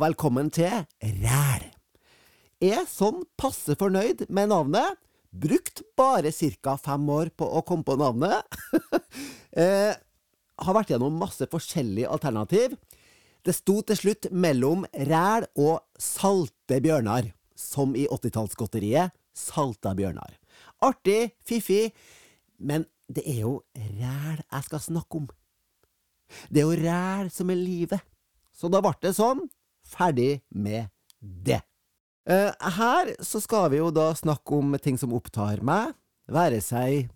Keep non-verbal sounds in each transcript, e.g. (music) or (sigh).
velkommen til Ræl. Er sånn passe fornøyd med navnet. Brukt bare ca. fem år på å komme på navnet. (laughs) eh, har vært gjennom masse forskjellige alternativ. Det sto til slutt mellom ræl og salte bjørnar, som i 80-tallsgodteriet Salta bjørnar. Artig, fiffig, men det er jo ræl jeg skal snakke om. Det er jo ræl som er livet. Så da ble det sånn. Ferdig med det. Eh, her så skal vi jo da snakke om ting som opptar meg, være seg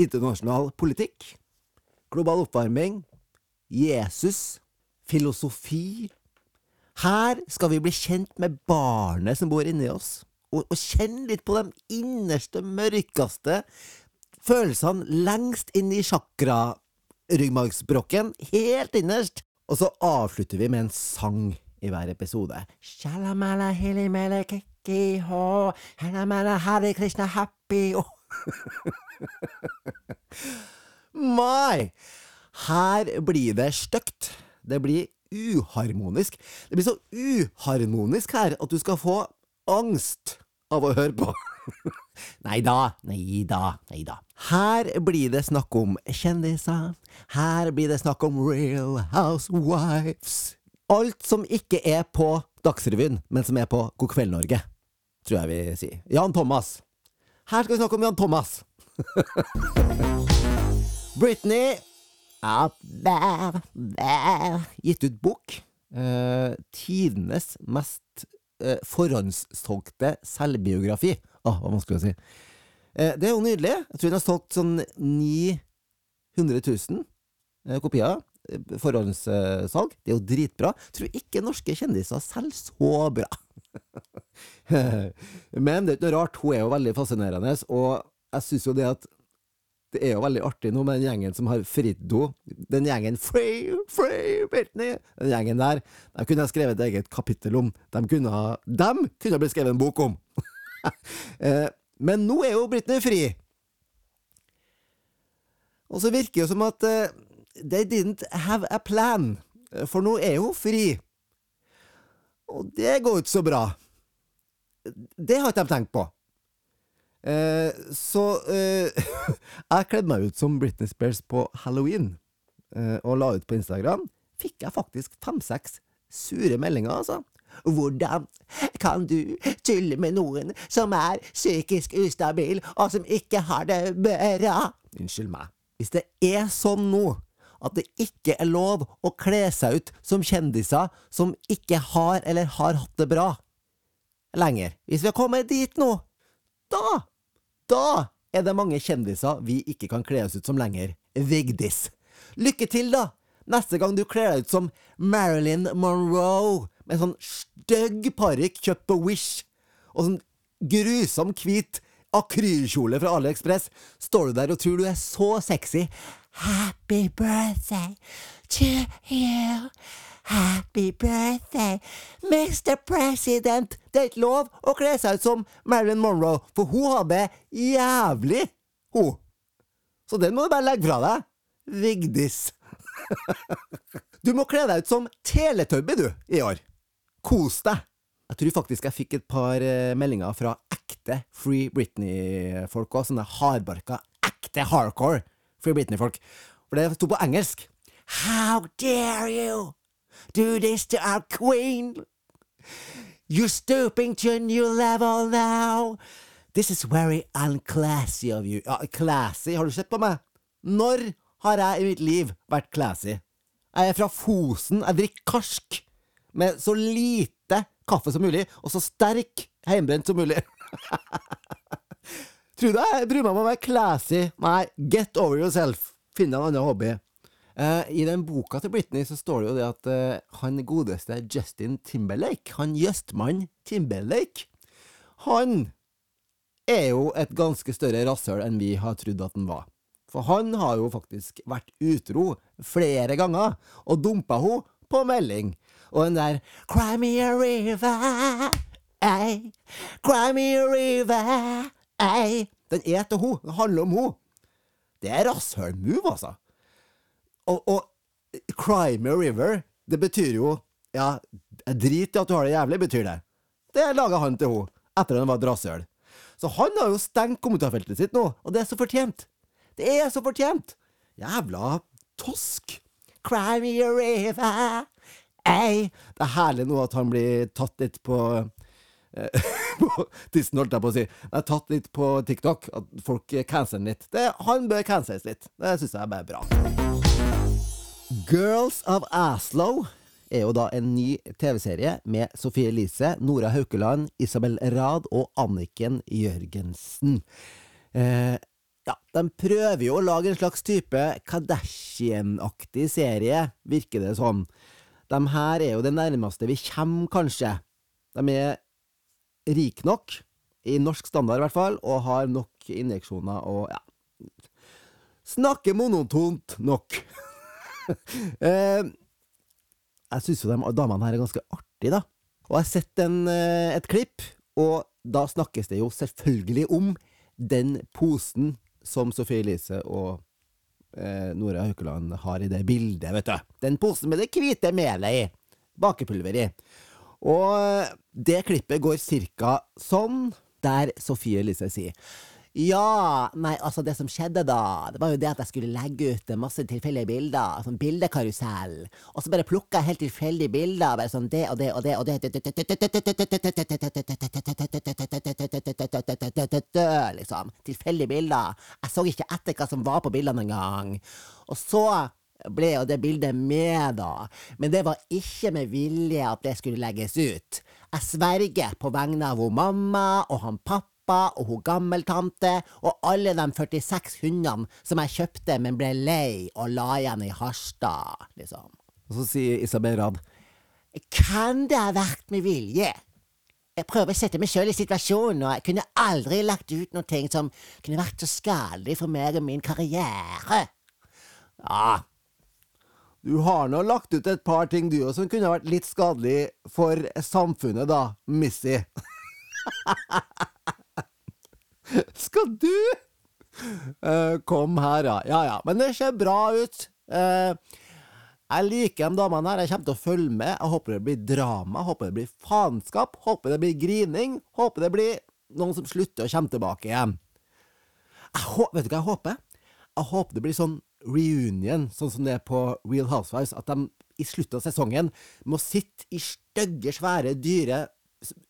internasjonal politikk, global oppvarming, Jesus, filosofi. Her skal vi bli kjent med barnet som bor inni oss, og, og kjenne litt på de innerste, mørkeste følelsene lengst inn i sjakra-ryggmargsbrokken, helt innerst. Og så avslutter vi med en sang i hver episode. Shalamala hilimele kikki ho, halamala hare krishna happy oh. (laughs) Mai! Her blir det stygt. Det blir uharmonisk. Det blir så uharmonisk her at du skal få angst av å høre på. (laughs) Nei da, nei da, nei da. Her blir det snakk om kjendiser. Her blir det snakk om Real Housewives. Alt som ikke er på Dagsrevyen, men som er på God kveld, Norge, tror jeg vi sier. Jan Thomas. Her skal vi snakke om Jan Thomas. (laughs) Britney har there. gitt ut bok. Eh, tidenes mest eh, forhåndssolgte selvbiografi. Åh, hva vanskelig å si. Eh, det er jo nydelig. Jeg tror den har solgt sånn 900 000 eh, kopier. Eh, Forhåndssalg. Det er jo dritbra. Tror ikke norske kjendiser selger så bra. (laughs) Men det er ikke noe rart. Hun er jo veldig fascinerende, og jeg syns jo det at det er jo veldig artig nå med den gjengen som har fridd henne. Den gjengen Free, Free Britney! Den gjengen der. De kunne ha skrevet et eget kapittel om. De kunne ha De kunne ha blitt skrevet en bok om! (laughs) Eh, Men nå er jo Britney fri. Og så virker det jo som at eh, they didn't have a plan, for nå er hun fri. Og det går ikke så bra. Det har ikke de tenkt på. Eh, så eh, (laughs) jeg kledde meg ut som Britney Spears på halloween, eh, og la ut på Instagram. Fikk jeg faktisk fem-seks sure meldinger, altså. Hvordan kan du tulle med noen som er psykisk ustabil, og som ikke har det bra? Unnskyld meg. Hvis det er sånn nå at det ikke er lov å kle seg ut som kjendiser som ikke har eller har hatt det bra lenger, hvis vi har kommet dit nå, da, da er det mange kjendiser vi ikke kan kle oss ut som lenger. Vigdis. Lykke til, da! Neste gang du kler deg ut som Marilyn Monroe, med sånn stygg parykk kjøpt på Wish, og sånn grusom hvit akrylkjole fra AliExpress, står du der og tror du er så sexy. Happy birthday to you. Happy birthday, Mr. President. Det er ikke lov å kle seg ut som Marilyn Monroe, for hun har det jævlig, hun. Så den må du bare legge fra deg. Vigdis. (laughs) Du må kle deg ut som Teletubby, du, i år. Kos deg. Jeg tror faktisk jeg fikk et par eh, meldinger fra ekte Free Britney-folk òg, sånne hardbarka, ekte hardcore Free Britney-folk. For det sto på engelsk. How dare you do this to our queen? You're stooping to a new level now. This is very unclassy of you. Ja, classy, har du sett på meg? Når har jeg i mitt liv vært classy? Jeg er fra Fosen, jeg drikker karsk med så lite kaffe som mulig, og så sterk hjemmebrent som mulig. (laughs) Tror du jeg bryr meg om å være classy? Nei, get over yourself. Finn deg en annen hobby. Uh, I den boka til Britney så står det jo det at uh, han godeste Justin Timberlake, han Jøstmann Timberlake, han er jo et ganske større rasshøl enn vi har trodd at han var. For han har jo faktisk vært utro flere ganger, og dumpa henne på melding. Og den der Cry me a river, ei, cry me a river, ei. Den er til henne, den handler om henne. Det er rasshøl-move, altså. Og, og Cry me a river, det betyr jo Ja, drit i at du har det jævlig, betyr det. Det laga han til henne, etter at han var et rasshøl. Så han har jo stengt kommentarfeltet sitt nå, og det er så fortjent. Det er så fortjent! Jævla tosk. Cry me a river. Ei. Det er herlig nå at han blir tatt litt på eh, (laughs) tissen, holdt jeg på å si. Det er tatt litt på TikTok, at folk canceler litt. Det, han bør canceles litt. Det syns jeg er bare bra. Girls of Aslow er jo da en ny TV-serie med Sofie Elise, Nora Haukeland, Isabel Rad og Anniken Jørgensen. Eh, ja, de prøver jo å lage en slags type Kardashian-aktig serie, virker det som. De her er jo det nærmeste vi kommer, kanskje. De er rike nok, i norsk standard i hvert fall, og har nok injeksjoner og ja Snakker monotont nok. (laughs) eh, jeg syns jo de damene her er ganske artige, da. Og jeg har sett en, eh, et klipp, og da snakkes det jo selvfølgelig om den posen som Sofie Elise og eh, Nora Haukeland har i det bildet, vet du. Den posen med det hvite melet i. Bakepulver i. Og det klippet går cirka sånn, der Sofie Elise sier ja, nei, altså det som skjedde da, det var jo det at jeg skulle legge ut masse tilfeldige bilder, sånn bildekarusell, og så bare plukka jeg helt tilfeldige bilder, bare sånn det og det og det og det liksom. Tilfeldige bilder. Jeg så ikke etter hva som var på bildene engang. Og så ble jo det bildet med, da, men det var ikke med vilje at det skulle legges ut. Jeg sverger på vegne av hun mamma og han pappa pappa og hun gammeltante og alle de 46 hundene som jeg kjøpte, men ble lei og la igjen i Harstad, liksom. Og så sier Isabel Rad Kan det ha vært med vilje? Jeg prøver å sette meg sjøl i situasjonen, og jeg kunne aldri lagt ut noe som kunne vært så skadelig for meg og min karriere. Ja, du har nå lagt ut et par ting du òg som kunne vært litt skadelig for samfunnet, da, Missy. (laughs) (laughs) Skal du? Uh, kom her, ja. Ja ja. Men det ser bra ut. Uh, jeg liker de damene her. Jeg kommer til å følge med. Jeg håper det blir drama. Håper det blir faenskap. Håper det blir grining. Håper det blir noen som slutter og kommer tilbake igjen. Jeg vet du hva jeg håper? Jeg håper det blir sånn reunion, sånn som det er på Real Housewives. At de i slutten av sesongen må sitte i stygge, svære, dyre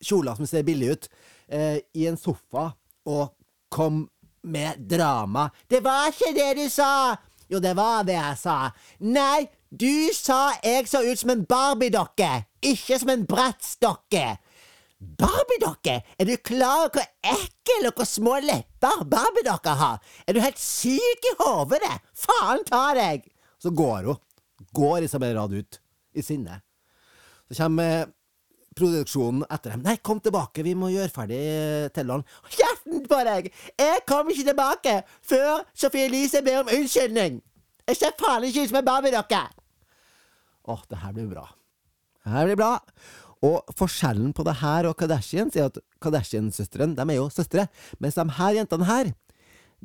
kjoler som ser billige ut, eh, i en sofa og kom med drama. Det var ikke det du sa! Jo, det var det jeg sa. Nei, du sa jeg så ut som en Barbie-dokke, ikke som en brettstokke. Barbie-dokke? Er du klar over hvor ekkel og hvor små lepper Barbie-dokker har? Er du helt syk i hodet? Faen ta deg! Så går hun. Går Isabel Rad ut, i sinne. Så kommer produksjonen etter dem. Nei, kom tilbake, vi må gjøre ferdig telleren. Kjeften på deg! Jeg kommer ikke tilbake før Sofie Elise ber om unnskyldning! Jeg ser faen ikke ut som en barbiedokke! Åh, det her blir bra. Det her blir bra. Og forskjellen på det her og Kardashians er at Kardashian-søstrene er jo søstre, mens de her jentene her,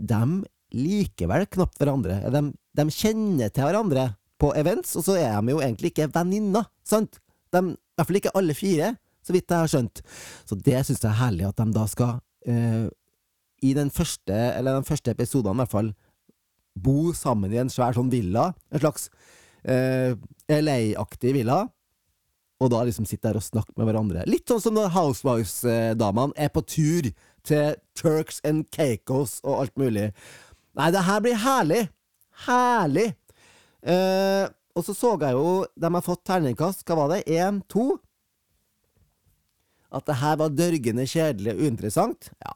de liker vel knapt hverandre. De, de kjenner til hverandre på events, og så er de jo egentlig ikke venninner, sant? De hvert fall ikke alle fire, så vidt jeg har skjønt. Så det syns jeg er herlig at de da skal, uh, i den første, eller den første episoden i hvert fall, bo sammen i en svær sånn villa. En slags uh, eh, LA-aktig villa. Og da liksom sitte der og snakke med hverandre. Litt sånn som når Housewives-damene er på tur til Turks and Caicos og alt mulig. Nei, det her blir herlig! Herlig! Uh, og så så jeg jo De har fått terningkast. Hva var det? Én? To? At det her var dørgende kjedelig og uinteressant. Ja.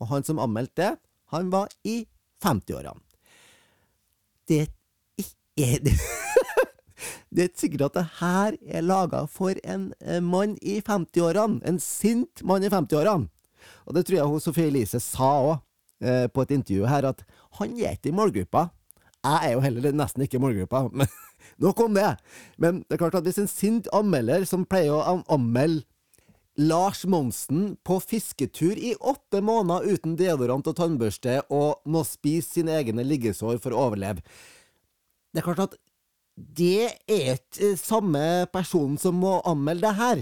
Og han som anmeldte det, han var i 50-årene. Det er det (laughs) Det er sikkert at det her er laga for en eh, mann i 50-årene. En sint mann i 50-årene. Og det tror jeg hun Sofie Elise sa òg, eh, på et intervju her, at han er ikke i målgruppa. Jeg er jo heller nesten ikke i målgruppa, (laughs) men nok om det. Men det er klart at hvis en sint anmelder som pleier å anmelde Lars Monsen på fisketur i åtte måneder uten deodorant og tannbørste og må spise sine egne liggesår for å overleve Det er klart at det er ikke samme person som må anmelde det her.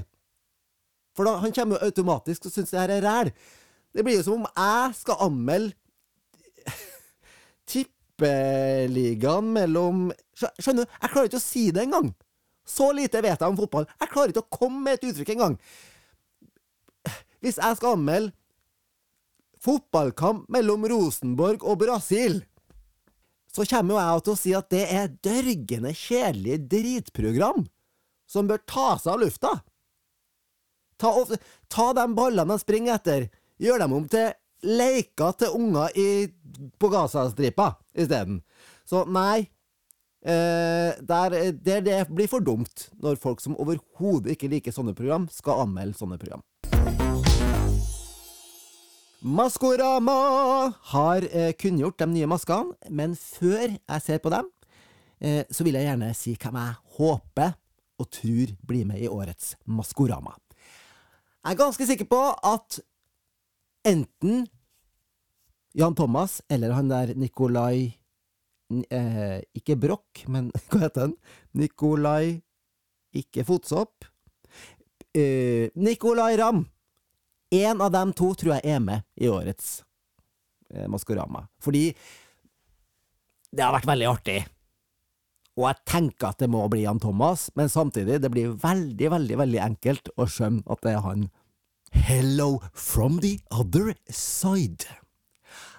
For da, han kommer jo automatisk og syns det her er ræl. Det blir jo som om jeg skal anmelde (laughs) tippeligaen mellom Skjønner du? Jeg klarer ikke å si det engang. Så lite vet jeg om fotball. Jeg klarer ikke å komme med et uttrykk engang. Hvis jeg skal anmelde fotballkamp mellom Rosenborg og Brasil, så kommer jo jeg til å si at det er dørgende kjedelige dritprogram som bør ta seg av lufta. Ta, ta de ballene de springer etter, gjør dem om til leker til unger på Gazastripa isteden. Så nei, der, der det blir for dumt når folk som overhodet ikke liker sånne program, skal anmelde sånne program. Maskorama har eh, kunngjort de nye maskene, men før jeg ser på dem, eh, så vil jeg gjerne si hvem jeg håper og tror blir med i årets Maskorama. Jeg er ganske sikker på at enten Jan Thomas eller han der Nikolai eh, Ikke Broch, men (laughs) hva heter han? Nikolai Ikke Fotsopp. Eh, Nikolai Ramm en av dem to tror jeg er med i årets eh, Maskorama. Fordi det har vært veldig artig. Og jeg tenker at det må bli Jan Thomas, men samtidig, det blir veldig, veldig veldig enkelt å skjønne at det er han. Hello from the other side.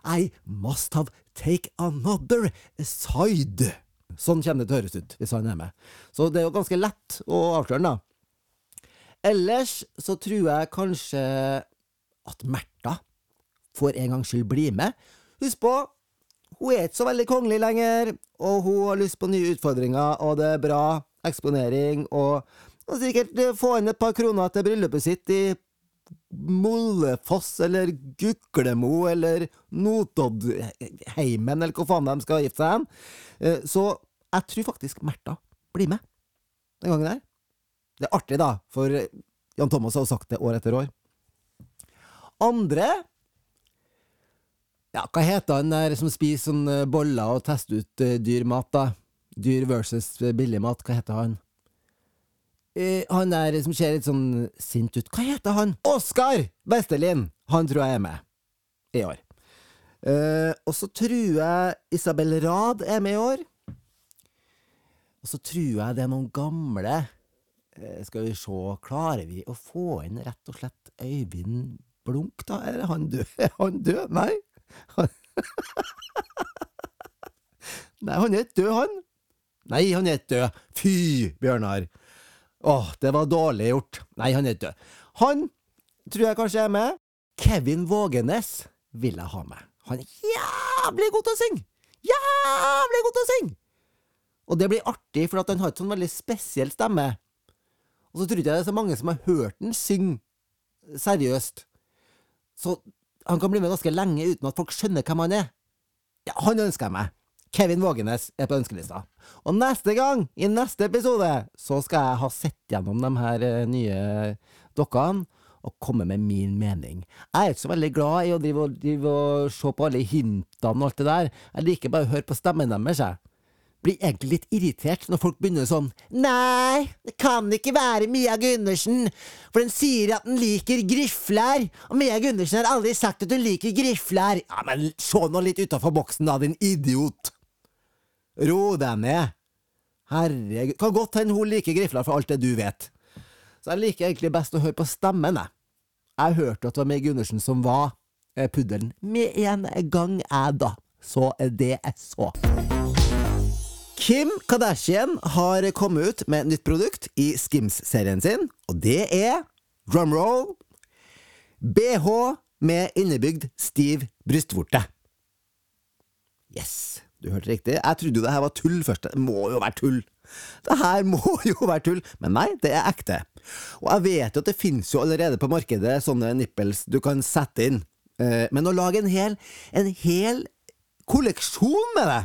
I must have take another side. Sånn kommer det å høres ut hvis han er med. Så det er jo ganske lett å avsløre den, da. Ellers så tror jeg kanskje at Märtha for en gangs skyld bli med. Husk på, hun er ikke så veldig kongelig lenger, og hun har lyst på nye utfordringer, og det er bra eksponering, og, og sikkert få inn et par kroner til bryllupet sitt i Mollefoss eller Guklemo eller Notoddheimen, eller hvor faen de skal gifte seg hen. Eh, så jeg tror faktisk Märtha blir med den gangen der. Det er artig, da, for Jan Thomas har sagt det år etter år. Andre Ja, hva heter han der som spiser sånn eh, boller og tester ut uh, dyr mat, da? Dyr versus billig mat, hva heter han? Uh, han der som ser litt sånn sint ut, hva heter han? Oskar Vestelin! Han tror jeg er med i år. Uh, og så tror jeg Isabel Rad er med i år. Og så tror jeg det er noen gamle uh, skal vi se, klarer vi å få inn rett og slett Øyvind Blunk, da? Eller er han død? (laughs) Er han død? Nei? Han (laughs) Nei, han er ikke død, han. Nei, han er ikke død. Fy, Bjørnar. Åh, det var dårlig gjort. Nei, han er død. Han tror jeg kanskje er med. Kevin Vågenes vil jeg ha med. Han er jævlig god til å synge! Jævlig god til å synge! Og det blir artig, for han har ikke sånn veldig spesiell stemme. Og så tror jeg det er så mange som har hørt han synge seriøst. Så han kan bli med ganske lenge uten at folk skjønner hvem han er. Ja, han ønsker jeg meg. Kevin Vågenes er på ønskelista. Og neste gang, i neste episode, så skal jeg ha sett gjennom de her eh, nye dokkene og komme med min mening. Jeg er ikke så veldig glad i å drive og, drive og se på alle hintene og alt det der. Jeg liker bare å høre på stemmen deres, jeg blir egentlig litt irritert når folk begynner sånn Nei, det kan ikke være Mia Gundersen, for den sier at den liker grifler, og Mia Gundersen har aldri sagt at hun liker grifler. Ja, men se nå litt utafor boksen, da, din idiot. Ro deg ned. Herregud, kan godt hende hun liker grifler for alt det du vet. Så jeg liker egentlig best å høre på stemmen, jeg. Jeg hørte at det var Meg Gundersen som var eh, puddelen med en gang, jeg, da. Så det jeg så. Kim Kardashian har kommet ut med et nytt produkt i Skims-serien sin, og det er drumroll BH med innebygd stiv brystvorte. Yes, du hørte riktig. Jeg trodde jo det her var tull først. Det må jo være tull. Det her (laughs) må jo være tull, men nei, det er ekte. Og jeg vet jo at det finnes jo allerede på markedet sånne nipples du kan sette inn, eh, men å lage en hel, en hel kolleksjon med det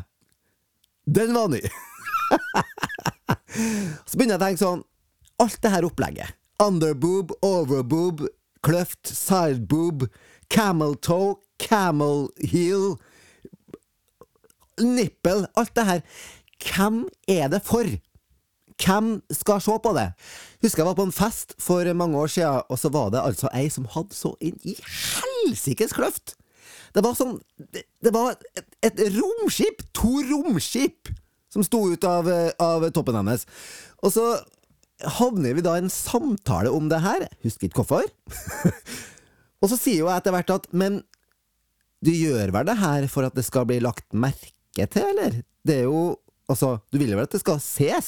den var ny! (laughs) så begynner jeg å tenke sånn Alt det her opplegget. Underboob, overboob, kløft, sideboob, camel toe, camel heel, nipple Alt det her. hvem er det for? Hvem skal se på det? Husker jeg var på en fest for mange år siden, og så var det altså ei som hadde så inn i helsikes kløft! Det var sånn Det, det var et, et, romskip! To romskip! Som sto ut av, av toppen hennes. Og så havner vi da i en samtale om det her. Husker ikke hvorfor. (laughs) og så sier jeg etter hvert at Men du gjør vel det her for at det skal bli lagt merke til, eller? Det er jo Altså, du vil vel at det skal ses?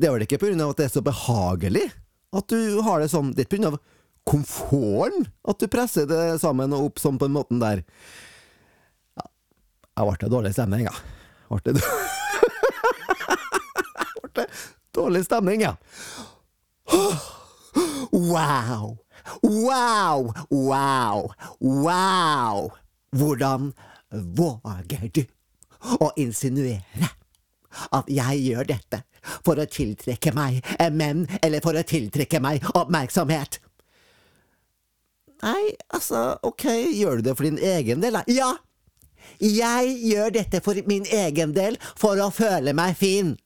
Det er vel ikke på grunn av at det er så behagelig at du har det sånn? Det er ikke på grunn av komforten at du presser det sammen og opp sånn på den måten der? Ja, jeg ble dårlig stemning, ja. Ble det (laughs) ble dårlig stemning, ja. Wow! Wow! Wow! Wow! Hvordan våger du å insinuere at jeg gjør dette for å tiltrekke meg menn, eller for å tiltrekke meg oppmerksomhet? Nei, altså, ok, gjør du det for din egen del, da? Ja! Jeg gjør dette for min egen del, for å føle meg fin.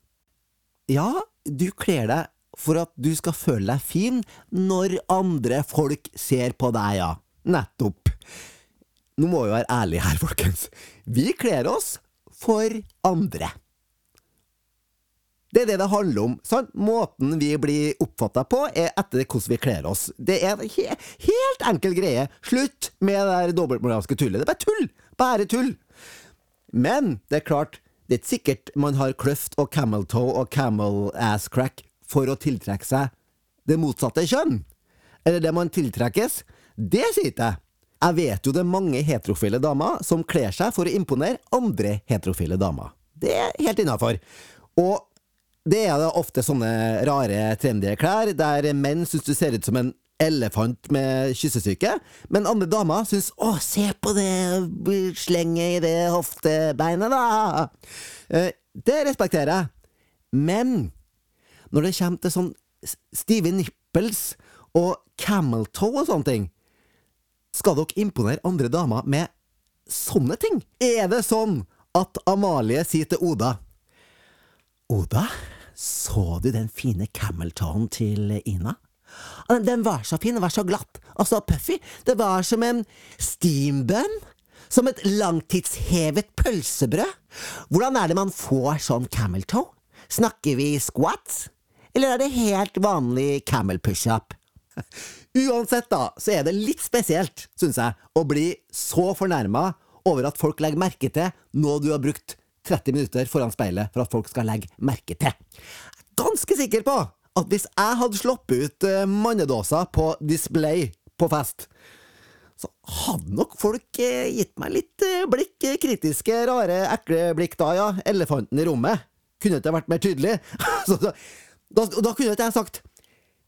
Ja, du kler deg for at du skal føle deg fin når andre folk ser på deg, ja. Nettopp. Nå må vi være ærlige her, folkens. Vi kler oss for andre. Det er det det handler om. sant? Måten vi blir oppfatta på, er etter hvordan vi kler oss. Det er en he helt enkel greie. Slutt med det dobbeltmoralske tullet. Det er bare tull! Bare tull! Men det er klart, det er ikke sikkert man har kløft og camel toe og camel ass crack for å tiltrekke seg det motsatte kjønn. Eller det man tiltrekkes. Det sier ikke jeg. Jeg vet jo det er mange heterofile damer som kler seg for å imponere andre heterofile damer. Det er helt innafor. Og det er da ofte sånne rare, trendy klær, der menn syns du ser ut som en elefant med kyssesyke, men andre damer syns 'Å, se på det slenget i det hoftebeinet, da'. Eh, det respekterer jeg. Men når det kommer til sånn stive nipples og camel toe og sånne ting, skal dere imponere andre damer med sånne ting? Er det sånn at Amalie sier til Oda Oda, så du den fine cameltonen til Ina? Den var så fin, den var så glatt, og så puffy. Det var som en steambun. Som et langtidshevet pølsebrød. Hvordan er det man får sånn cameltoe? Snakker vi squats? Eller er det helt vanlig camel pushup? (laughs) Uansett, da, så er det litt spesielt, syns jeg, å bli så fornærma over at folk legger merke til noe du har brukt 30 minutter foran speilet for at folk skal legge merke til. Jeg er ganske sikker på at hvis jeg hadde sluppet ut uh, mannedåser på display på fest, så hadde nok folk uh, gitt meg litt uh, blikk, kritiske, rare, ekle blikk da, ja. Elefanten i rommet. Kunne ikke vært mer tydelig. (laughs) da, da kunne ikke jeg sagt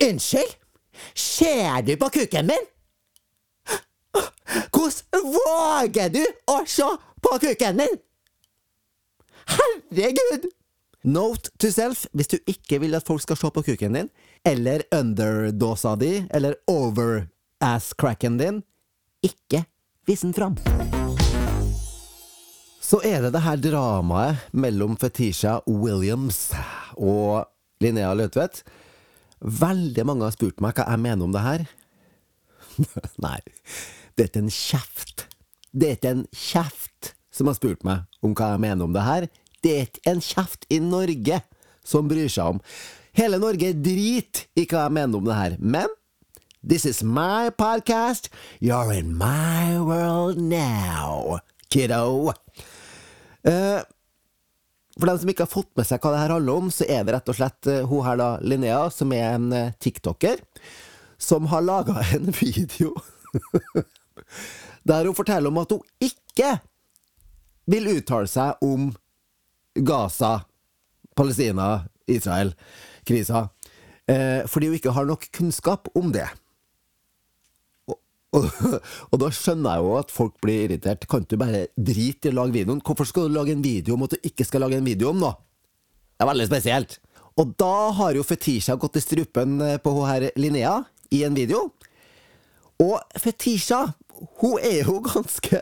Unnskyld? Ser du på kuken min? Hvordan våger du å se på kuken min? Herregud! Note to self hvis du ikke vil at folk skal se på kuken din, eller underdåsa di, eller over-ass-cracken din, ikke vis den fram. Så er det det her dramaet mellom Fetisha Williams og Linnea Løtvedt Veldig mange har spurt meg hva jeg mener om det her. (laughs) Nei, det er ikke en kjeft. Det er ikke en kjeft som har spurt meg om hva jeg mener om det her. Det er ikke en kjeft i Norge som bryr seg om. Hele Norge driter i hva jeg mener om det her. Men this is my podcast. You're in my world now, kiddo. Uh, for dem som ikke har fått med seg hva det her handler om, så er det rett og slett uh, hun her da, Linnea, som er en uh, tiktoker, som har laga (laughs) en video der hun forteller om at hun ikke vil uttale seg om Gaza, Palestina, Israel-krisa, uh, fordi hun ikke har nok kunnskap om det. Og, (laughs) og, da skjønner jeg jo at folk blir irritert. Kan du bare drite i å lage videoen? Hvorfor skal du lage en video om at du ikke skal lage en video om noe? Det er veldig spesielt. Og da har jo Fetisha gått i strupen eh, på hun her Linnea i en video. Og Fetisha, hun er jo (laughs) ganske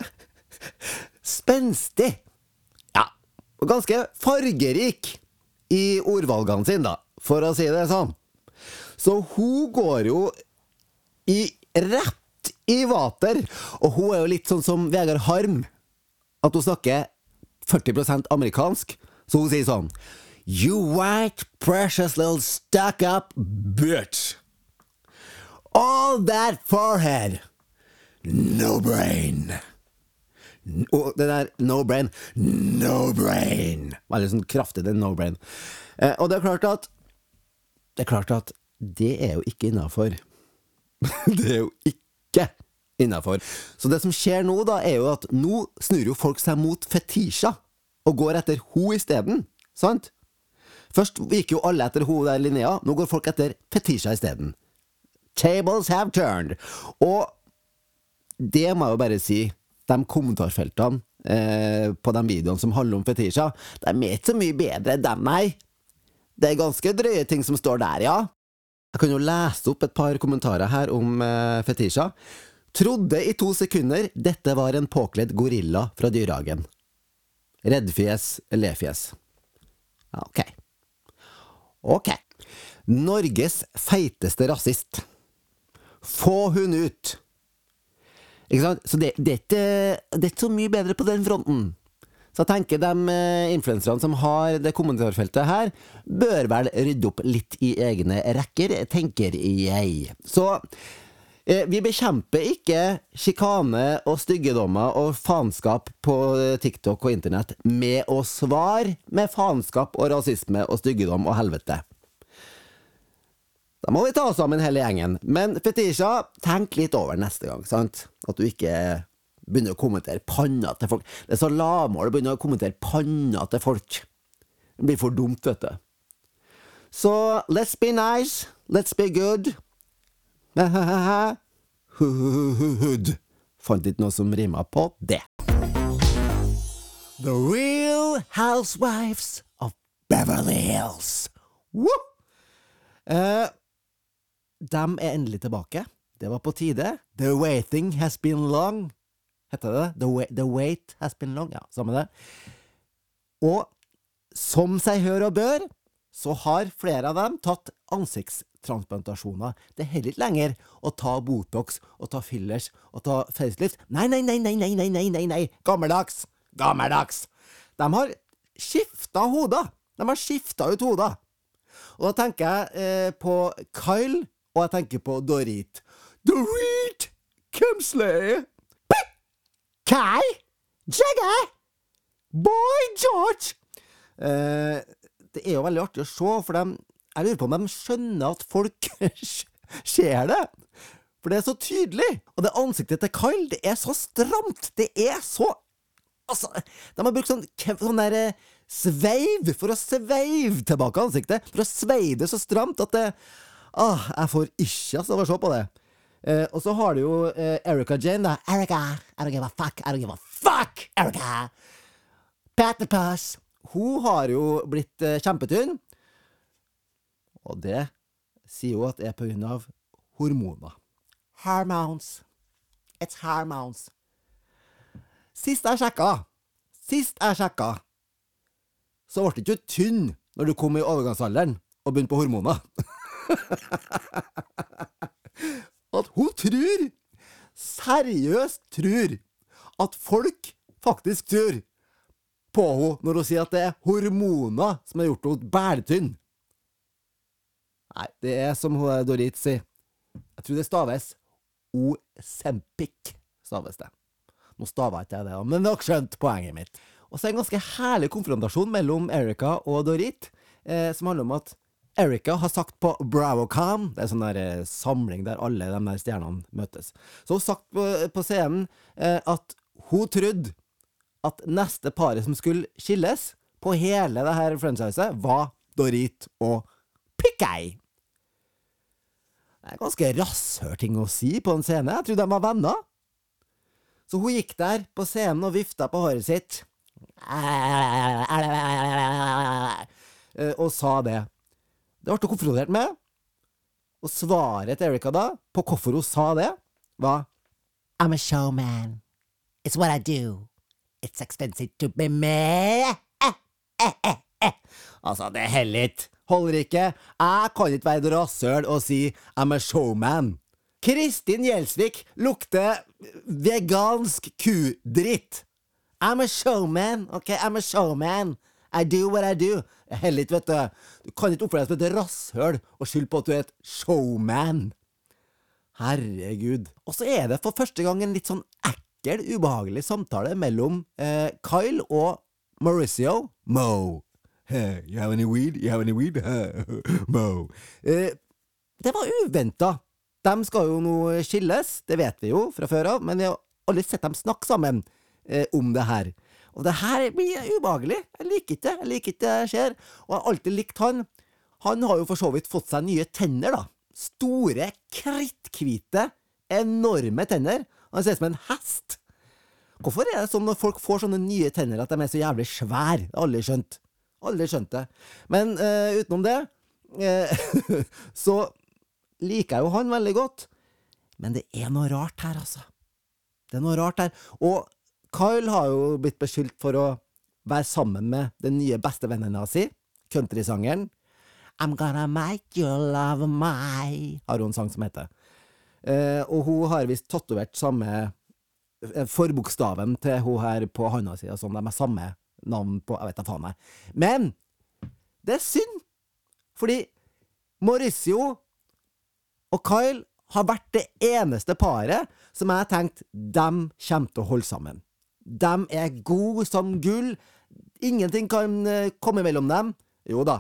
spenstig. Ja, Og ganske fargerik i ordvalgene sine, da, for å si det sånn. Så hun går jo i rett i vater, og hun er jo litt sånn som Vegard Harm. At hun snakker 40% amerikansk, så hun sier sånn You white, precious little stuck up bitch. All that forehead. No brain. Og det der no brain No brain! Veldig sånn kraftig, det no brain. Eh, og det er klart at Det er klart at det er jo ikke innafor. (laughs) det er jo ikke innafor. Så det som skjer nå, da, er jo at nå snur jo folk seg mot Fetisha, og går etter ho isteden. Sant? Først gikk jo alle etter ho der Linnea, nå går folk etter Fetisha isteden. Tables have turned. Og det må jeg jo bare si, de kommentarfeltene eh, på de videoene som handler om Fetisha, de er ikke så mye bedre, dem, nei. Det er ganske drøye ting som står der, ja. Jeg kan jo lese opp et par kommentarer her om eh, Fetisha. Trodde i to sekunder dette var en påkledd gorilla fra dyrehagen. Reddfjes, lefjes. Ok. Ok. Norges feiteste rasist. Få hun ut! Ikke sant? Så det, det, er ikke, det er ikke så mye bedre på den fronten. Så jeg tenker de eh, influenserne som har det kommentarfeltet her, bør vel rydde opp litt i egne rekker, tenker jeg. Så eh, vi bekjemper ikke sjikane og styggedommer og faenskap på TikTok og internett med å svare med faenskap og rasisme og styggedom og helvete. Da må vi ta oss sammen hele gjengen. Men Fetisha, tenk litt over neste gang, sant? At du ikke begynner å kommentere panna til folk. Det er så lavmål å begynne å kommentere panna til folk. Det blir for dumt, vet du. Så let's be nice, let's be good. (laughs) Hood. Fant ikke noe som rima på det. The Real Housewives of Beverly Hills. Woo! Uh, de er endelig tilbake. Det var på tide. The waiting has been long. Heter det The, wait, the wait has been long? Ja, samme det. Og som seg hør og bør, så har flere av dem tatt ansiktstransplantasjoner. Det er heller ikke lenger å ta Botox og ta fillers og ta facelift. Nei, nei, nei, nei, nei, nei, nei, nei, nei. gammeldags! Gammeldags! De har skifta hoder! De har skifta ut hoder! Og da tenker jeg eh, på Kyle og jeg tenker på Dorit. Dorit Kemsley! Kai! Jagger! Boy George! Eh, det er jo veldig artig å se, for de, jeg lurer på om de skjønner at folk (laughs) ser det. For det er så tydelig! Og det ansiktet til Kyle, det er så stramt! Det er så Altså, de har brukt sånn, sånn der eh, sveiv for å sveive tilbake ansiktet. For å sveive det så stramt at det Ah, jeg får ikke altså, av å se på det. Eh, og så har du jo eh, Erica Jane, da. Erica, I don't give a fuck, I don't give a fuck, Erica! Patterpass. Hun har jo blitt eh, kjempetynn. Og det sier hun at er på grunn av hormoner. Hormones. It's hormones. Sist jeg sjekka, sist jeg sjekka, så ble du ikke tynn når du kom i overgangsalderen og begynte på hormoner. (laughs) at hun tror, seriøst tror, at folk faktisk tror på henne når hun sier at det er hormoner som har gjort henne bæltynn. Nei, det er som Dorit sier. Jeg tror det staves Osempic, staves det. Nå stava ikke jeg det, men dere skjønte poenget mitt. Og så er det en ganske herlig konfrontasjon mellom Erika og Dorit, eh, som handler om at Erika har sagt på BravoCon, det er sånn der eh, samling der alle de der stjernene møtes, så hun har sagt på, på scenen eh, at hun trodde at neste paret som skulle skilles på hele det her franchiset, var Dorit og Pikkei. Det er ganske rasshør ting å si på en scene. Jeg trodde de var venner. Så hun gikk der på scenen og vifta på håret sitt eh, og sa det. Det ble hun konfrontert med. Og svaret til Erika da, på hvorfor hun sa det, var I'm a showman. It's what I do. It's expensive to be me. Altså, det holder ikke. Holder ikke. Jeg kan ikke være rasshøl og si I'm a showman. Kristin Gjelsvik lukter vegansk kudritt. I'm a showman, ok? I'm a showman. I do what I do. Heller vet du. Du kan ikke oppføre deg som et rasshøl og skylde på at du er et showman. Herregud. Og så er det for første gang en litt sånn ekkel, ubehagelig samtale mellom eh, Kyle og Mauricio. Mo. Hey, you have any weed? You have any weed? (laughs) Mo. Eh, det var uventa. De skal jo nå skilles, det vet vi jo fra før av, men vi har aldri sett dem snakke sammen eh, om det her. Og det her blir ubehagelig. Jeg liker ikke det. Jeg liker ikke det skjer. Og jeg har alltid likt han. Han har jo for så vidt fått seg nye tenner, da. Store, kritthvite, enorme tenner. Han ser ut som en hest. Hvorfor er det sånn når folk får sånne nye tenner at de er så jævlig svære? Aldri skjønt. Aldri skjønt det. Men uh, utenom det, uh, (laughs) så liker jeg jo han veldig godt. Men det er noe rart her, altså. Det er noe rart her. Og Kyle har jo blitt beskyldt for å være sammen med den nye bestevennen si, countrysangeren. I'm gonna make you love my har hun en sang som heter. Eh, og hun har visst tatovert samme uh, forbokstaven til hun her på handa si, sånn, de har samme navn på Jeg vet da faen, jeg. Men det er synd, fordi Mauricio og Kyle har vært det eneste paret som jeg har tenkt dem kommer til å holde sammen. De er gode som gull. Ingenting kan uh, komme mellom dem. Jo da.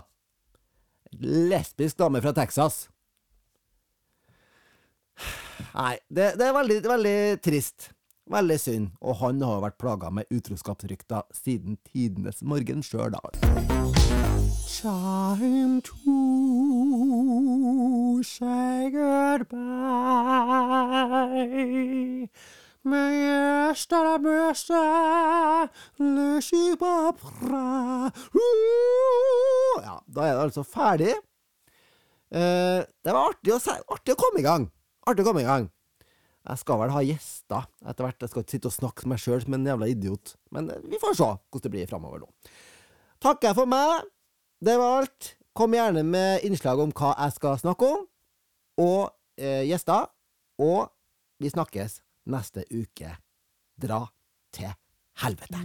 Lesbisk dame fra Texas. Nei, det, det er veldig, veldig trist. Veldig synd. Og han har vært plaga med utroskapsrykter siden tidenes morgen sjøl, da. Time to say goodbye. Mesta la mesta, le skipapra Ja, da er det altså ferdig. Eh, det var artig å, artig å komme i gang. Artig å komme i gang. Jeg skal vel ha gjester etter hvert. Jeg skal ikke sitte og snakke med meg sjøl som en jævla idiot. Men vi får se hvordan det blir framover nå. Takker for meg. Det var alt. Kom gjerne med innslag om hva jeg skal snakke om, og eh, gjester. Og vi snakkes neste uke. Dra til helvete.